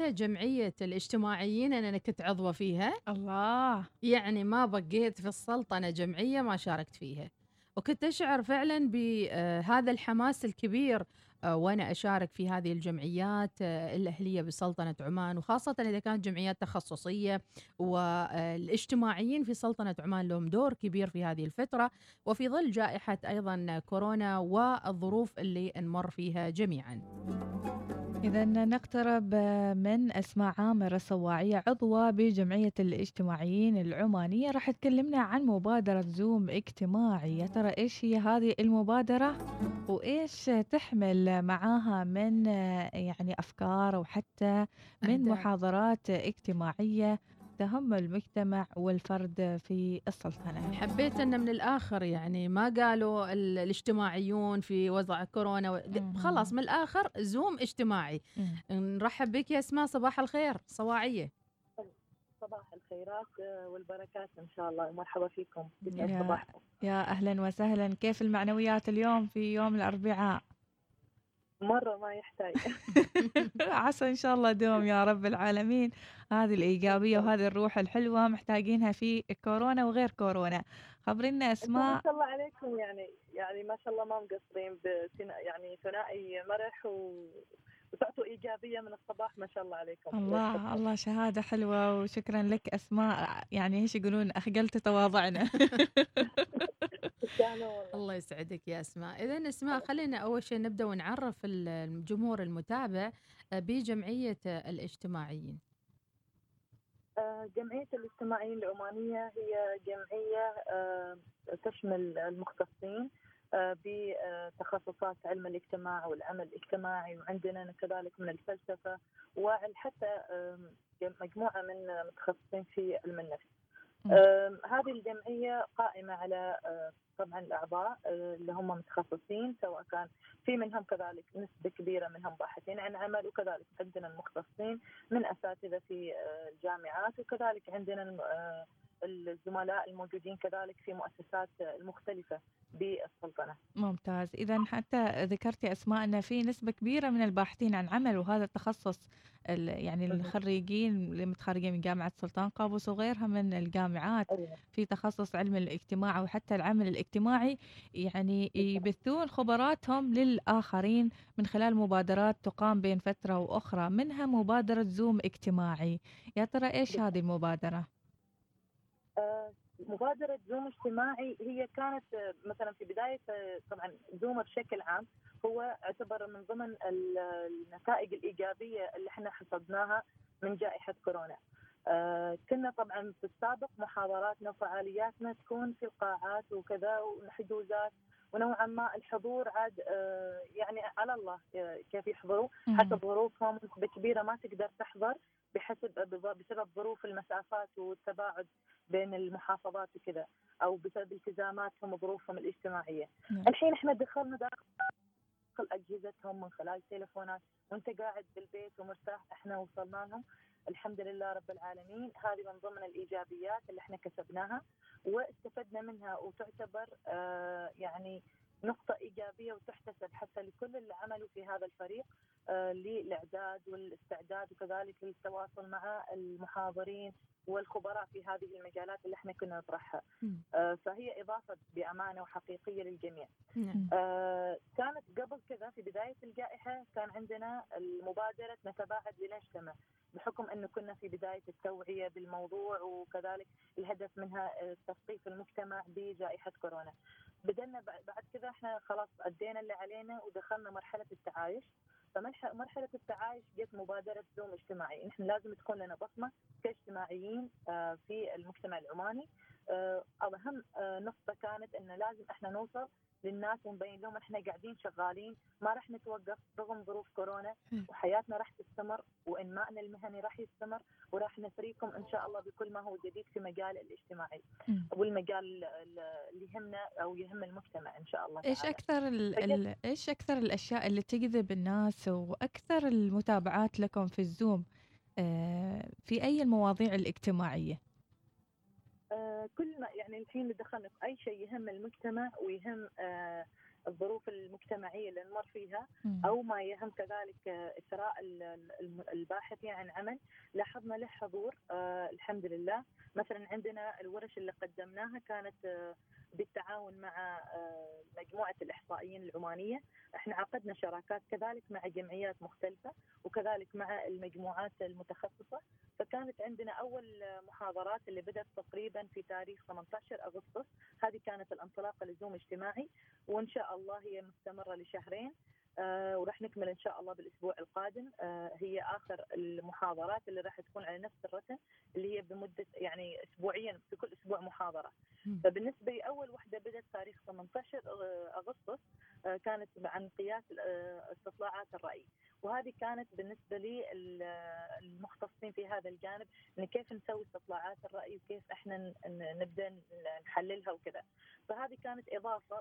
حتى جمعية الاجتماعيين أنا كنت عضوة فيها. الله. يعني ما بقيت في السلطنه جمعية ما شاركت فيها. وكنت أشعر فعلا بهذا الحماس الكبير آه، وأنا أشارك في هذه الجمعيات آه، الأهلية بسلطنة عمان وخاصة إذا كانت جمعيات تخصصية والاجتماعيين في سلطنة عمان لهم دور كبير في هذه الفترة وفي ظل جائحة أيضا كورونا والظروف اللي نمر فيها جميعا. إذا نقترب من أسماء عامر الصواعية عضوة بجمعية الاجتماعيين العمانية راح تكلمنا عن مبادرة زوم اجتماعي. يا ترى إيش هي هذه المبادرة؟ وإيش تحمل معاها من يعني أفكار وحتى من. محاضرات اجتماعية؟ تهم المجتمع والفرد في السلطنة. حبيت إن من الآخر يعني ما قالوا ال- الاجتماعيون في وضع كورونا. خلاص من الآخر زوم اجتماعي. نرحب بك يا أسماء صباح الخير صواعيه صباح الخيرات آه، والبركات إن شاء الله. مرحبا فيكم يا- يا أهلا وسهلا. كيف المعنويات اليوم في يوم الأربعاء؟ مرة ما يحتاج. عسى إن شاء الله دوم يا رب العالمين. هذه الإيجابية وهذه الروح الحلوة محتاجينها في كورونا وغير كورونا. خبرينا اسماء ما شاء الله عليكم يعني يعني ما شاء الله ما مقصرين يعني ثنائي مرح و... وتعطوا إيجابية من الصباح ما شاء الله عليكم. الله الله شهادة حلوة وشكرا لك أسماء. يعني إيش يقولون؟ أخجلت تواضعنا. تسلموا والله. الله يسعدك يا أسماء اذا أسماء خلينا أول شيء نبدأ ونعرف ال- الجمهور المتابع بجمعية الاجتماعيين آه، جمعية الاجتماعيين العمانية هي جمعية آه، تشمل المختصين آه، بتخصصات علم الاجتماع والعمل الاجتماعي وعندنا كذلك من الفلسفة وحتى آم، مجموعة من متخصصين في علم النفس. هذه الجمعية قائمة على آه، طبعا الأعضاء آه، اللي هم متخصصين سواء كان في منهم كذلك نسبة كبيرة منهم باحثين عن عمل وكذلك عندنا المختصين من أساتذة في آه، الجامعات وكذلك عندنا الزملاء الموجودين كذلك في مؤسسات المختلفة. بالسلطنة. ممتاز إذا حتى ذكرتي اسماء ان في نسبة كبيرة من الباحثين عن عمل وهذا التخصص ال- يعني. الخريجين اللي متخرجين من جامعة سلطان قابوس وغيرها من الجامعات أيوة. في تخصص علم الاجتماع وحتى العمل الاجتماعي يعني يبثون خبراتهم للآخرين من خلال مبادرات تقام بين فترة وأخرى منها مبادرة زوم اجتماعي يا ترى إيش هذه المبادرة؟ مبادرة زوم اجتماعي هي كانت آه، مثلا في بداية آه، طبعا زوم بشكل عام هو اعتبر من ضمن ال- النتائج الإيجابية اللي إحنا حصدناها من جائحة كورونا. آه، كنا طبعا في السابق محاضراتنا وفعالياتنا تكون في القاعات وكذا وحجوزات ونوعا ما الحضور عاد آه، يعني على الله آه، كيف يحضروا. حسب ظروفهم كبيرة ما تقدر تحضر بحسب بسبب ظروف المسافات والتباعد بين المحافظات وكذا أو بسبب التزاماتهم وظروفهم الاجتماعية. نعم. الحين إحنا دخلنا داخل أجهزتهم من خلال التليفونات وأنت قاعد بالبيت ومرتاح إحنا وصلنا لهم. الحمد لله رب العالمين. هذه من ضمن الإيجابيات اللي إحنا كسبناها. واستفدنا منها وتعتبر آه يعني نقطة إيجابية وتحتسب حتى لكل اللي عملوا في هذا الفريق آه للإعداد والاستعداد وكذلك للتواصل مع المحاضرين والخبراء في هذه المجالات اللي إحنا كنا نطرحها. آه فهي إضافة بأمانة وحقيقية للجميع نعم. آه كانت قبل كذا في بداية الجائحة كان عندنا المبادرة نتباعد لنجتمع بحكم أنه كنا في بداية التوعية بالموضوع وكذلك الهدف منها آه، تثقيف المجتمع بجائحة كورونا. بدأنا بع- بعد كذا إحنا خلاص أدينا اللي علينا ودخلنا مرحلة التعايش. فمرحلة التعايش جت مبادرة زوم اجتماعي. نحن لازم تكون لنا بصمة كاجتماعيين آه، في المجتمع العماني. آه، أهم آه، نقطة كانت أن لازم إحنا نوصل للناس ونبين لهم إحنا قاعدين شغالين ما راح نتوقف رغم ظروف كورونا. وحياتنا راح تستمر وإنمائنا المهني راح يستمر وراح نثريكم إن شاء الله بكل ما هو جديد في مجال الاجتماعي. والمجال ال- اللي يهمنا أو يهم المجتمع إن شاء الله إيش تعالى. أكثر ال فجد- ال إيش أكثر الأشياء اللي تجذب الناس وأكثر المتابعات لكم في الزوم آه، في أي المواضيع الاجتماعية كل ما يعني الحين دخلنا في أي شيء يهم المجتمع ويهم آه، الظروف المجتمعية اللي نمر فيها. أو ما يهم كذلك آه، إثراء ال- ال- الباحثين عن عمل لاحظنا له حضور آه، الحمد لله مثلا عندنا الورش اللي قدمناها كانت بالتعاون مع آه، مجموعة الإحصائيين العمانية. إحنا عقدنا شراكات كذلك مع جمعيات مختلفة وكذلك مع المجموعات المتخصصة. فكانت عندنا أول محاضرات اللي بدأت تقريبا في تاريخ 18 أغسطس. هذه كانت الانطلاقة لزوم اجتماعي وإن شاء الله هي مستمرة لشهرين. وراح نكمل إن شاء الله بالأسبوع القادم. آه هي آخر المحاضرات اللي راح تكون على نفس الرتم اللي هي بمدة يعني اسبوعيا في كل أسبوع محاضرة. فبالنسبة لي اول وحدة بدأت تاريخ 18 أغ- أغسطس آه كانت عن قياس آه استطلاعات الرأي. وهذه كانت بالنسبة لي ال- المختصين في هذا الجانب إن كيف نسوي استطلاعات الرأي وكيف إحنا نبدأ نحللها وكذا. فهذه كانت إضافة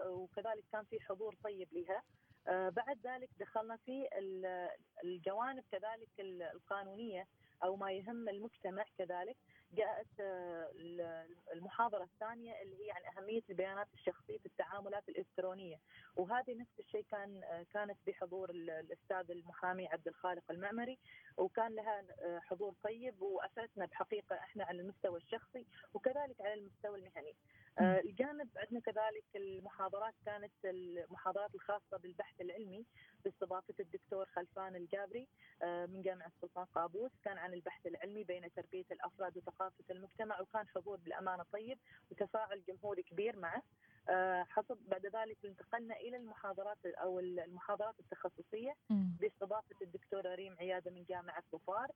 وكذلك كان في حضور طيب لها. آه، بعد ذلك دخلنا في ال- الجوانب كذلك ال- القانونية أو ما يهم المجتمع كذلك جاءت آه، ال- المحاضرة الثانية اللي هي عن أهمية البيانات الشخصية في التعاملات الإلكترونية وهذه نفس الشيء كان آه، كانت بحضور ال- الأستاذ المحامي عبد الخالق المعمري وكان لها آه، حضور طيب وافادتنا بحقيقة إحنا على المستوى الشخصي وكذلك على المستوى المهني. آه، الجانب عندنا كذلك المحاضرات كانت المحاضرات الخاصة بالبحث العلمي باستضافة الدكتور خلفان الجابري آه، من جامعة سلطان قابوس كان عن البحث العلمي بين تربية الأفراد وثقافة المجتمع وكان حضور بالأمانة طيب وتفاعل جمهوري كبير معه. آه، حسب بعد ذلك انتقلنا إلى المحاضرات أو المحاضرات التخصصية. باستضافة الدكتوره ريم عيادة من جامعة ظفار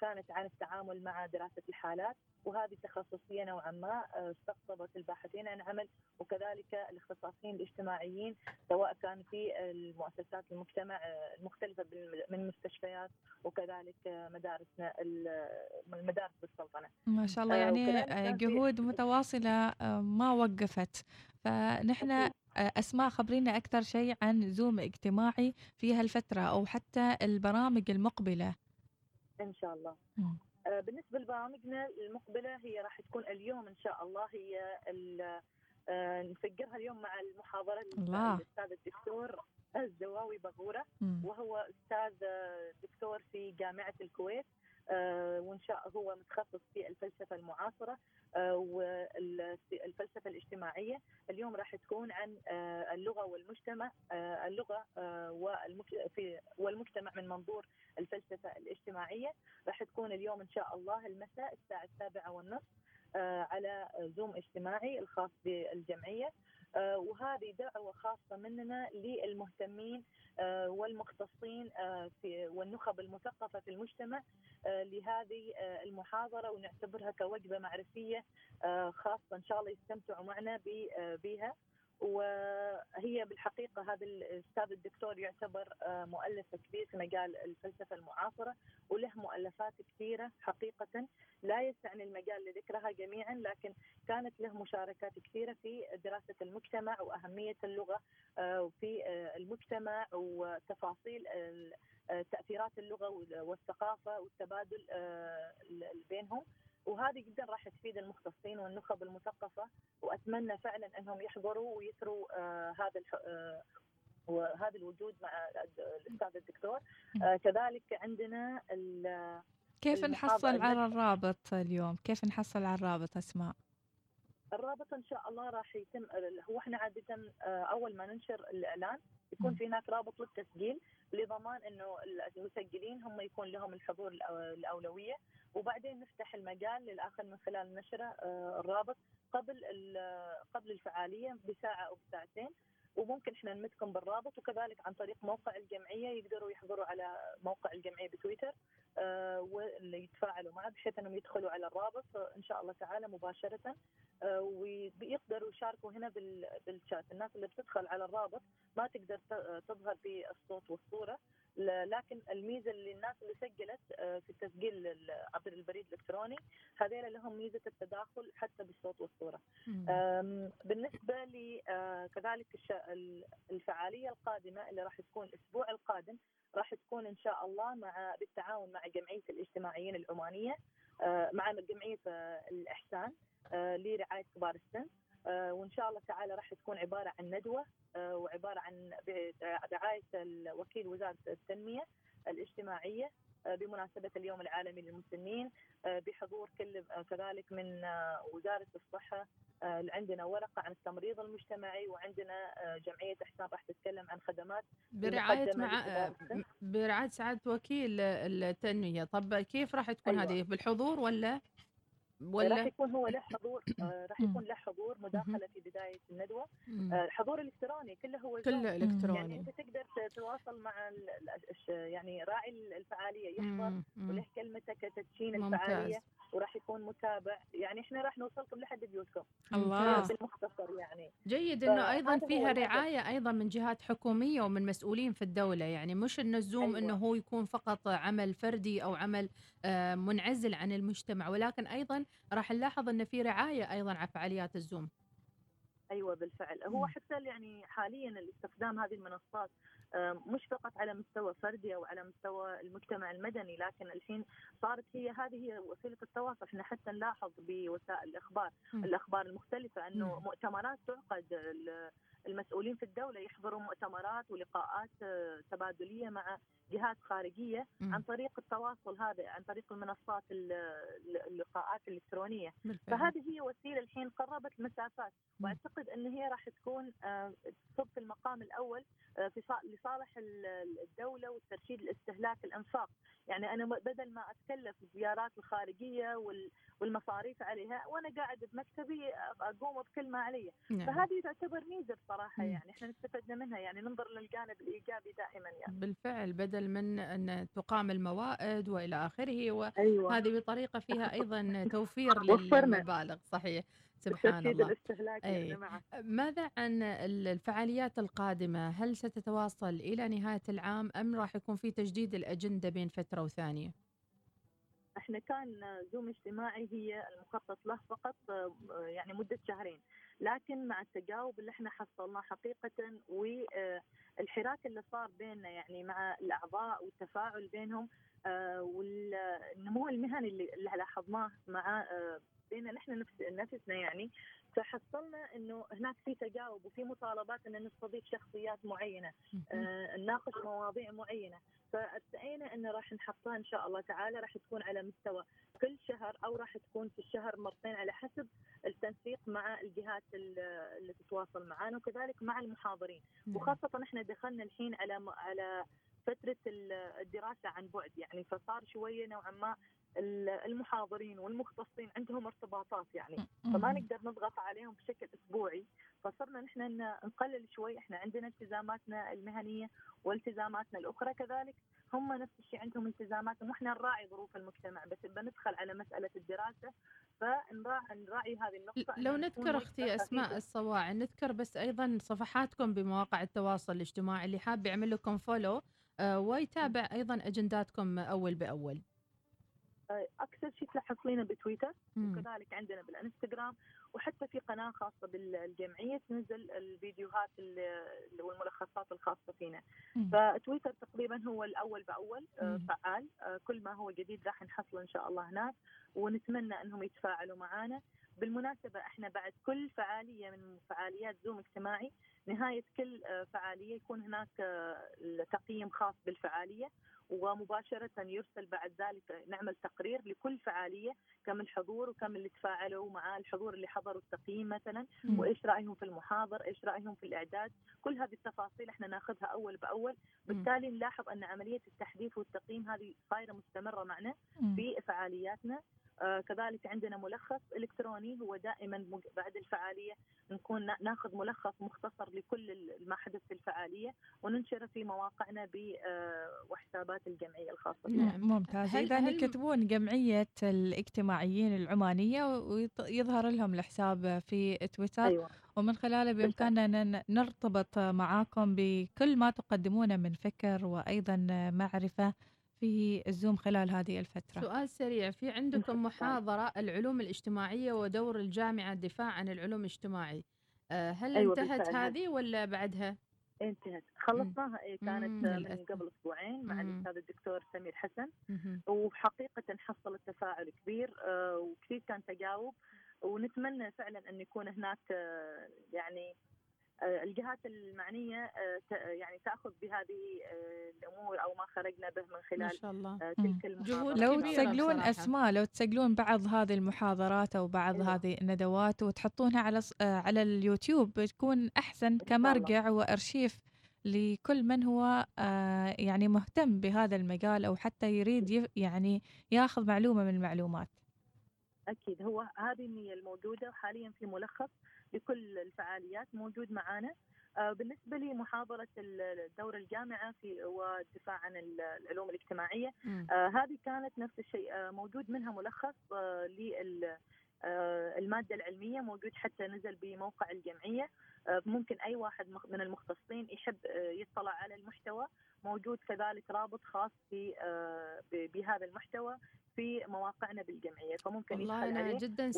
كانت عن التعامل مع دراسة الحالات وهذه تخصصية نوعا ما آه، استقطبت الباحثين عن عمل وكذلك الاختصاصيين الاجتماعيين سواء كان في المؤسسات المجتمع آه، المختلفة بالم- من مستشفيات وكذلك آه، مدارسنا ال- المدارس بالسلطنة. ما شاء الله آه، يعني آه، جهود متواصلة آه، ما وقفت فنحن. آه، أسماء خبرينا أكثر شيء عن زوم اجتماعي في هالفترة أو حتى البرامج المقبلة إن شاء الله. آه، بالنسبة لبرامجنا المقبلة هي راح تكون اليوم إن شاء الله هي آه، نفجرها اليوم مع المحاضرة. الأستاذ الدكتور الزواوي بغورة. وهو أستاذ آه، دكتور في جامعة الكويت وإن شاء هو متخصص في الفلسفة المعاصرة والفلسفة الاجتماعية. اليوم راح تكون عن آه، اللغة والمجتمع آه، اللغة آه، والمجتمع من منظور الفلسفة الاجتماعية. راح تكون اليوم إن شاء الله المساء الساعة السابعة والنصف آه، على زوم اجتماعي الخاص بالجمعية. آه، وهذه دعوة خاصة مننا للمهتمين آه، والمختصين آه، في والنخب المثقفة في المجتمع آه، لهذه آه، المحاضرة ونعتبرها كوجبة معرفية آه، خاصة إن شاء الله يستمتعوا معنا آه، بها وهي بالحقيقة هذا الأستاذ الدكتور يعتبر آه، مؤلف كبير في مجال الفلسفة المعاصرة وله مؤلفات كثيرة حقيقة لا يسعني المجال لذكرها جميعا لكن كانت له مشاركات كثيرة في دراسة المجتمع وأهمية اللغة آه، في آه، المجتمع وتفاصيل تأثيرات اللغة وال- والثقافة والتبادل ال- بينهم. وهذه جدا راح تفيد المختصين والنخب المثقفة وأتمنى فعلا إنهم يحضروا ويثروا آه، هذا الح- آه، وهذا الوجود مع الأستاذ الدكتور. آه، كذلك عندنا ال- كيف نحصل على الرابط اليوم؟ كيف نحصل على الرابط أسماء؟ الرابط إن شاء الله راح يتم هو إحنا عادة آه، أول ما ننشر الإعلان يكون. في هناك رابط للتسجيل لضمان إنه المسجلين هم يكون لهم الحضور الأولوية. وبعدين نفتح المجال للآخر من خلال نشره آه، الرابط قبل ال- قبل الفعالية بساعة أو بساعتين وممكن إحنا نمدكم بالرابط وكذلك عن طريق موقع الجمعية يقدروا يحضروا على موقع الجمعية بتويتر آه، واللي يتفاعلوا معه بحيث إنهم يدخلوا على الرابط آه، إن شاء الله تعالى مباشرة آه، ويقدروا يشاركوا هنا بال- بالشات. الناس اللي بتدخل على الرابط ما تقدر تظهر بالصوت والصورة. لكن الميزة اللي الناس اللي سجلت آه، في التسجيل ال- عبر البريد الإلكتروني هذيلا لهم ميزة التداخل حتى بالصوت والصورة. بالنسبة لي آه، كذلك الش- ال- الفعالية القادمة اللي راح تكون الأسبوع القادم راح تكون إن شاء الله مع بالتعاون مع جمعية الاجتماعيين العمانية آه، مع جمعية الإحسان آه، لرعاية كبار السن وإن شاء الله تعالى راح تكون عبارة عن ندوة آه، وعبارة عن برعايه وكيل وزارة التنمية الاجتماعية آه، بمناسبة اليوم العالمي للمسنين آه، بحضور كل كذلك من وزارة الصحة عندنا ورقة عن التمريض المجتمعي وعندنا جمعية احسان راح تتكلم عن خدمات برعاية مع برعاية سعادة وكيل التنمية. طب كيف راح تكون أيوة. هذه؟ بالحضور ولا؟ ولا راح يكون هو له حضور آه راح يكون له حضور مداخلة في بداية الندوة. آه حضور إلكتروني كله هو كله الكتروني يعني أنت تقدر تتواصل مع يعني راعي الفعالية يحضر وله كلمته كتدشين الفعالية. وراح يكون متابع. يعني إحنا راح نوصلكم لحد بيوتكم. الله. بالمختصر يعني. جيد إنه أيضا فيها رعاية أيضا من جهات حكومية ومن مسؤولين في الدولة. يعني مش إنه الزوم أيوة. إنه هو يكون فقط عمل فردي أو عمل آه، منعزل عن المجتمع ولكن أيضا راح نلاحظ ان في رعاية أيضا على فعاليات الزوم. أيوه بالفعل. هو حتى يعني حاليا الاستخدام هذه المنصات مش فقط على مستوى فردي أو على مستوى المجتمع المدني لكن الحين صارت هي هذه هي وسيلة التواصل. إحنا حتى نلاحظ بوسائل الإخبار الإخبار المختلفة إنه مؤتمرات تعقد. المسؤولين في الدولة يحضروا مؤتمرات ولقاءات آه، تبادلية مع جهات خارجية م. عن طريق التواصل هذا عن طريق المنصات اللقاءات الإلكترونية. بالفعل. فهذه هي وسيلة الحين قربت المسافات. وأعتقد إن هي راح تكون آه، تصب في المقام الأول آه، في لصالح الدولة والترشيد لاستهلاك الأنفاق. يعني أنا بدل ما أتكلف الزيارات الخارجية والمصاريف عليها وأنا قاعد بمكتبي أقوم بكل ما علي. نعم. فهذه تعتبر ميزة بصراحة يعني إحنا استفدنا منها. يعني ننظر للجانب الإيجابي دائما يعني. بالفعل بدل من أن تقام الموائد وإلى آخره وهذه أيوة. بطريقة فيها أيضا توفير للمبالغ صحيح. سبحان الله. الاستهلاك أي. ماذا عن الفعاليات القادمة؟ هل ستتواصل إلى نهاية العام أم راح يكون في تجديد الأجندة بين فترة وثانية؟ إحنا كان زوم اجتماعي هي المخطط له فقط يعني مدة شهرين. لكن مع التجاوب اللي إحنا حصلناه حقيقة والحراك اللي صار بيننا يعني مع الأعضاء والتفاعل بينهم آه، والنمو المهني اللي لاحظناه مع آه، بين نحن نفس نفسنا يعني فحصلنا إنه هناك في تجاوب وفي مطالبات إن نستضيف شخصيات معينة آه نناقش مواضيع معينة. فارتئينا انه راح نحطها إن شاء الله تعالى راح تكون على مستوى كل شهر أو راح تكون في الشهر مرتين على حسب التنسيق مع الجهات اللي تتواصل معنا وكذلك مع المحاضرين. وخاصة إحنا دخلنا الحين على على فترة الدراسة عن بعد يعني فصار شوية نوعا ما المحاضرين والمختصين عندهم ارتباطات يعني. فما نقدر نضغط عليهم بشكل أسبوعي. فصرنا نحن نقلل شوي. إحنا عندنا التزاماتنا المهنية والتزاماتنا الأخرى كذلك. هم نفس الشيء عندهم التزاماتهم وإحنا نراعي ظروف المجتمع بس بندخل على مسألة الدراسة فنراعي نراعي هذه النقطة لو نذكر أختي أسماء الصواعي نذكر بس أيضا صفحاتكم بمواقع التواصل الاجتماعي اللي حاب يعمل لكم فولو آه، ويتابع أيضا أجنداتكم أول بأول. أكثر شيء تلاحظينه بتويتر وكذلك عندنا بالإنستغرام وحتى في قناة خاصة بالجمعية تنزل الفيديوهات والملخصات الخاصة فينا. فتويتر تقريبا هو الأول بأول آه، فعال آه، كل ما هو جديد راح نحصله إن شاء الله هناك ونتمنى إنهم يتفاعلوا معنا بالمناسبة إحنا بعد كل فعالية من فعاليات زوم اجتماعي نهاية كل آه، فعالية يكون هناك تقييم خاص بالفعالية. ومباشرة يرسل بعد ذلك نعمل تقرير لكل فعالية كم الحضور وكم اللي تفاعلوا مع الحضور اللي حضروا التقييم مثلا وإيش رأيهم في المحاضر إيش رأيهم في الإعداد كل هذه التفاصيل إحنا ناخذها أول بأول. بالتالي نلاحظ أن عملية التحديث والتقييم هذه صايره مستمرة معنا في فعالياتنا. كذلك عندنا ملخص إلكتروني هو دائما بعد الفعالية نكون ناخذ ملخص مختصر لكل ما حدث في الفعالية وننشره في مواقعنا آه وحسابات الجمعية الخاصة نعم ممتاز. اذا يكتبون جمعية الاجتماعيين العمانية ويظهر لهم الحساب في تويتر. أيوة. ومن خلاله بإمكاننا نرتبط معاكم بكل ما تقدمونه من فكر وأيضا معرفة في الزوم خلال هذه الفترة. سؤال سريع في عندكم محاضرة العلوم الاجتماعية ودور الجامعة الدفاع عن العلوم الاجتماعي؟ آه، هل أيوة انتهت هذه ولا بعدها؟ انتهت. خلصناها إيه كانت من قبل أسبوعين مع الأستاذ الدكتور سمير حسن. وحقيقة حصلت تفاعل كبير آه، وكثير كان تجاوب. ونتمنى فعلا أن يكون هناك آه، يعني آه، الجهات المعنية آه، ت- يعني تأخذ بهذه آه، الأمور أو ما خرجنا به من ما خلال شاء الله آه،. تلك المحاضرات لو تسجلون. أسماء لو تسجلون بعض هذه المحاضرات أو بعض أيوة. هذه الندوات وتحطونها على آه، على اليوتيوب بتكون أحسن. كمرجع وأرشيف لكل من هو آه، يعني مهتم بهذا المجال أو حتى يريد يعني ياخذ معلومة من المعلومات أكيد هو هذه النيه الموجودة وحاليا في ملخص لكل الفعاليات موجود معانا. آه، بالنسبة لي محاضرة ال- دور الجامعة في والدفاع عن ال- العلوم الاجتماعية. مم. آه، هذه كانت نفس الشيء. آه، موجود منها ملخص لل المادة العلمية. موجود حتى نزل بموقع الجمعية. ممكن أي واحد من المختصين يحب يطلع على المحتوى. موجود كذلك رابط خاص بهذا المحتوى. في مواقعنا بالجمعية فممكن والله أنا عليه جدا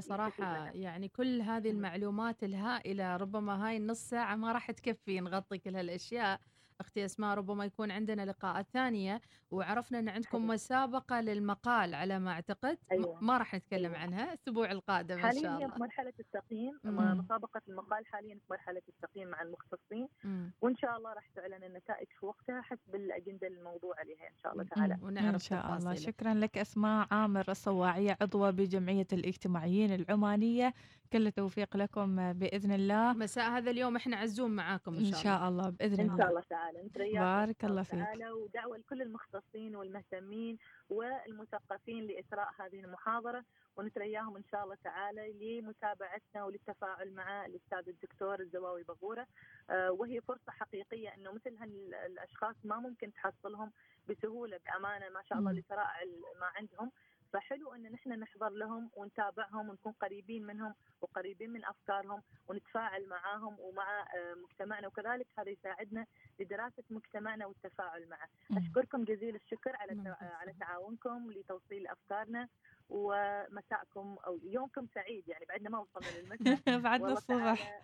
صراحة منها. يعني كل هذه. المعلومات الهائلة ربما هاي النص ساعة ما راح تكفي نغطي كل هالأشياء أختي أسماء ربما يكون عندنا لقاءات ثانية وعرفنا أن عندكم حلو. مسابقة للمقال على ما أعتقد م- أيوة. ما راح نتكلم أيوة. عنها الأسبوع القادم حاليا شاء هي الله في مرحلة التقييم مم. مسابقة المقال حاليا في مرحلة التقييم مع المختصين مم. وإن شاء الله راح تعلن النتائج في وقتها حسب الأجندة الموضوع عليها إن شاء الله مم. تعالى ونعرف إن شاء الله. شكرا لك أسماء عامر الصواعيه عضوه بجمعية الاجتماعيين العمانية كل التوفيق لكم بإذن الله مساء هذا اليوم إحنا عزوم معاكم إن شاء الله بإذن إن الله شاء الله تعالى نترياكم بارك إن الله فيك. ودعوة لكل المختصين والمهتمين والمثقفين لاثراء هذه المحاضرة ونترياهم إن شاء الله تعالى لمتابعتنا وللتفاعل مع الأستاذ الدكتور الزواوي بغورة آه، وهي فرصة حقيقية إنه مثل هالاشخاص ما ممكن تحصلهم بسهولة بأمانة ما شاء الله. لثراء ما عندهم فحلو إن نحن نحضر لهم ونتابعهم ونكون قريبين منهم وقريبين من أفكارهم ونتفاعل معاهم ومع آه، مجتمعنا. وكذلك هذا يساعدنا لدراسة مجتمعنا والتفاعل معه. أشكركم جزيل الشكر على على. تعاونكم لتوصيل أفكارنا ومساءكم أو يومكم سعيد يعني بعدنا ما وصلنا للمساء. بعدنا الصبح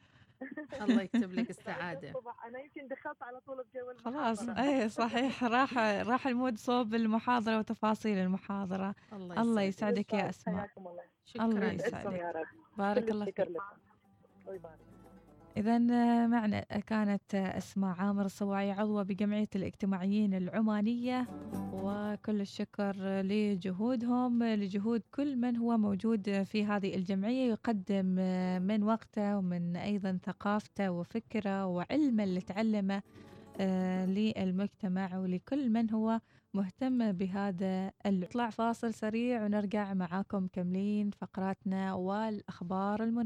الله يكتب لك بعد السعادة. أنا يمكن دخلت على طول بجو خلاص المحاضرة. إيه صحيح راح راح المود صوب المحاضرة وتفاصيل المحاضرة. الله الله يسعدك. يسعدك يا أسماء. حياكم الله. الله شكرا يسعدك. يا رب. بارك الله فيك. إذا معنا كانت أسماء عامر الصواعي عضوة بجمعية الاجتماعيين العمانية وكل الشكر لجهودهم لجهود كل من هو موجود في هذه الجمعية يقدم من وقته ومن أيضا ثقافته وفكره وعلمه اللي تعلمه آه، للمجتمع ولكل من هو مهتم بهذا نطلع فاصل سريع ونرجع معاكم كملين فقراتنا والأخبار المنوعة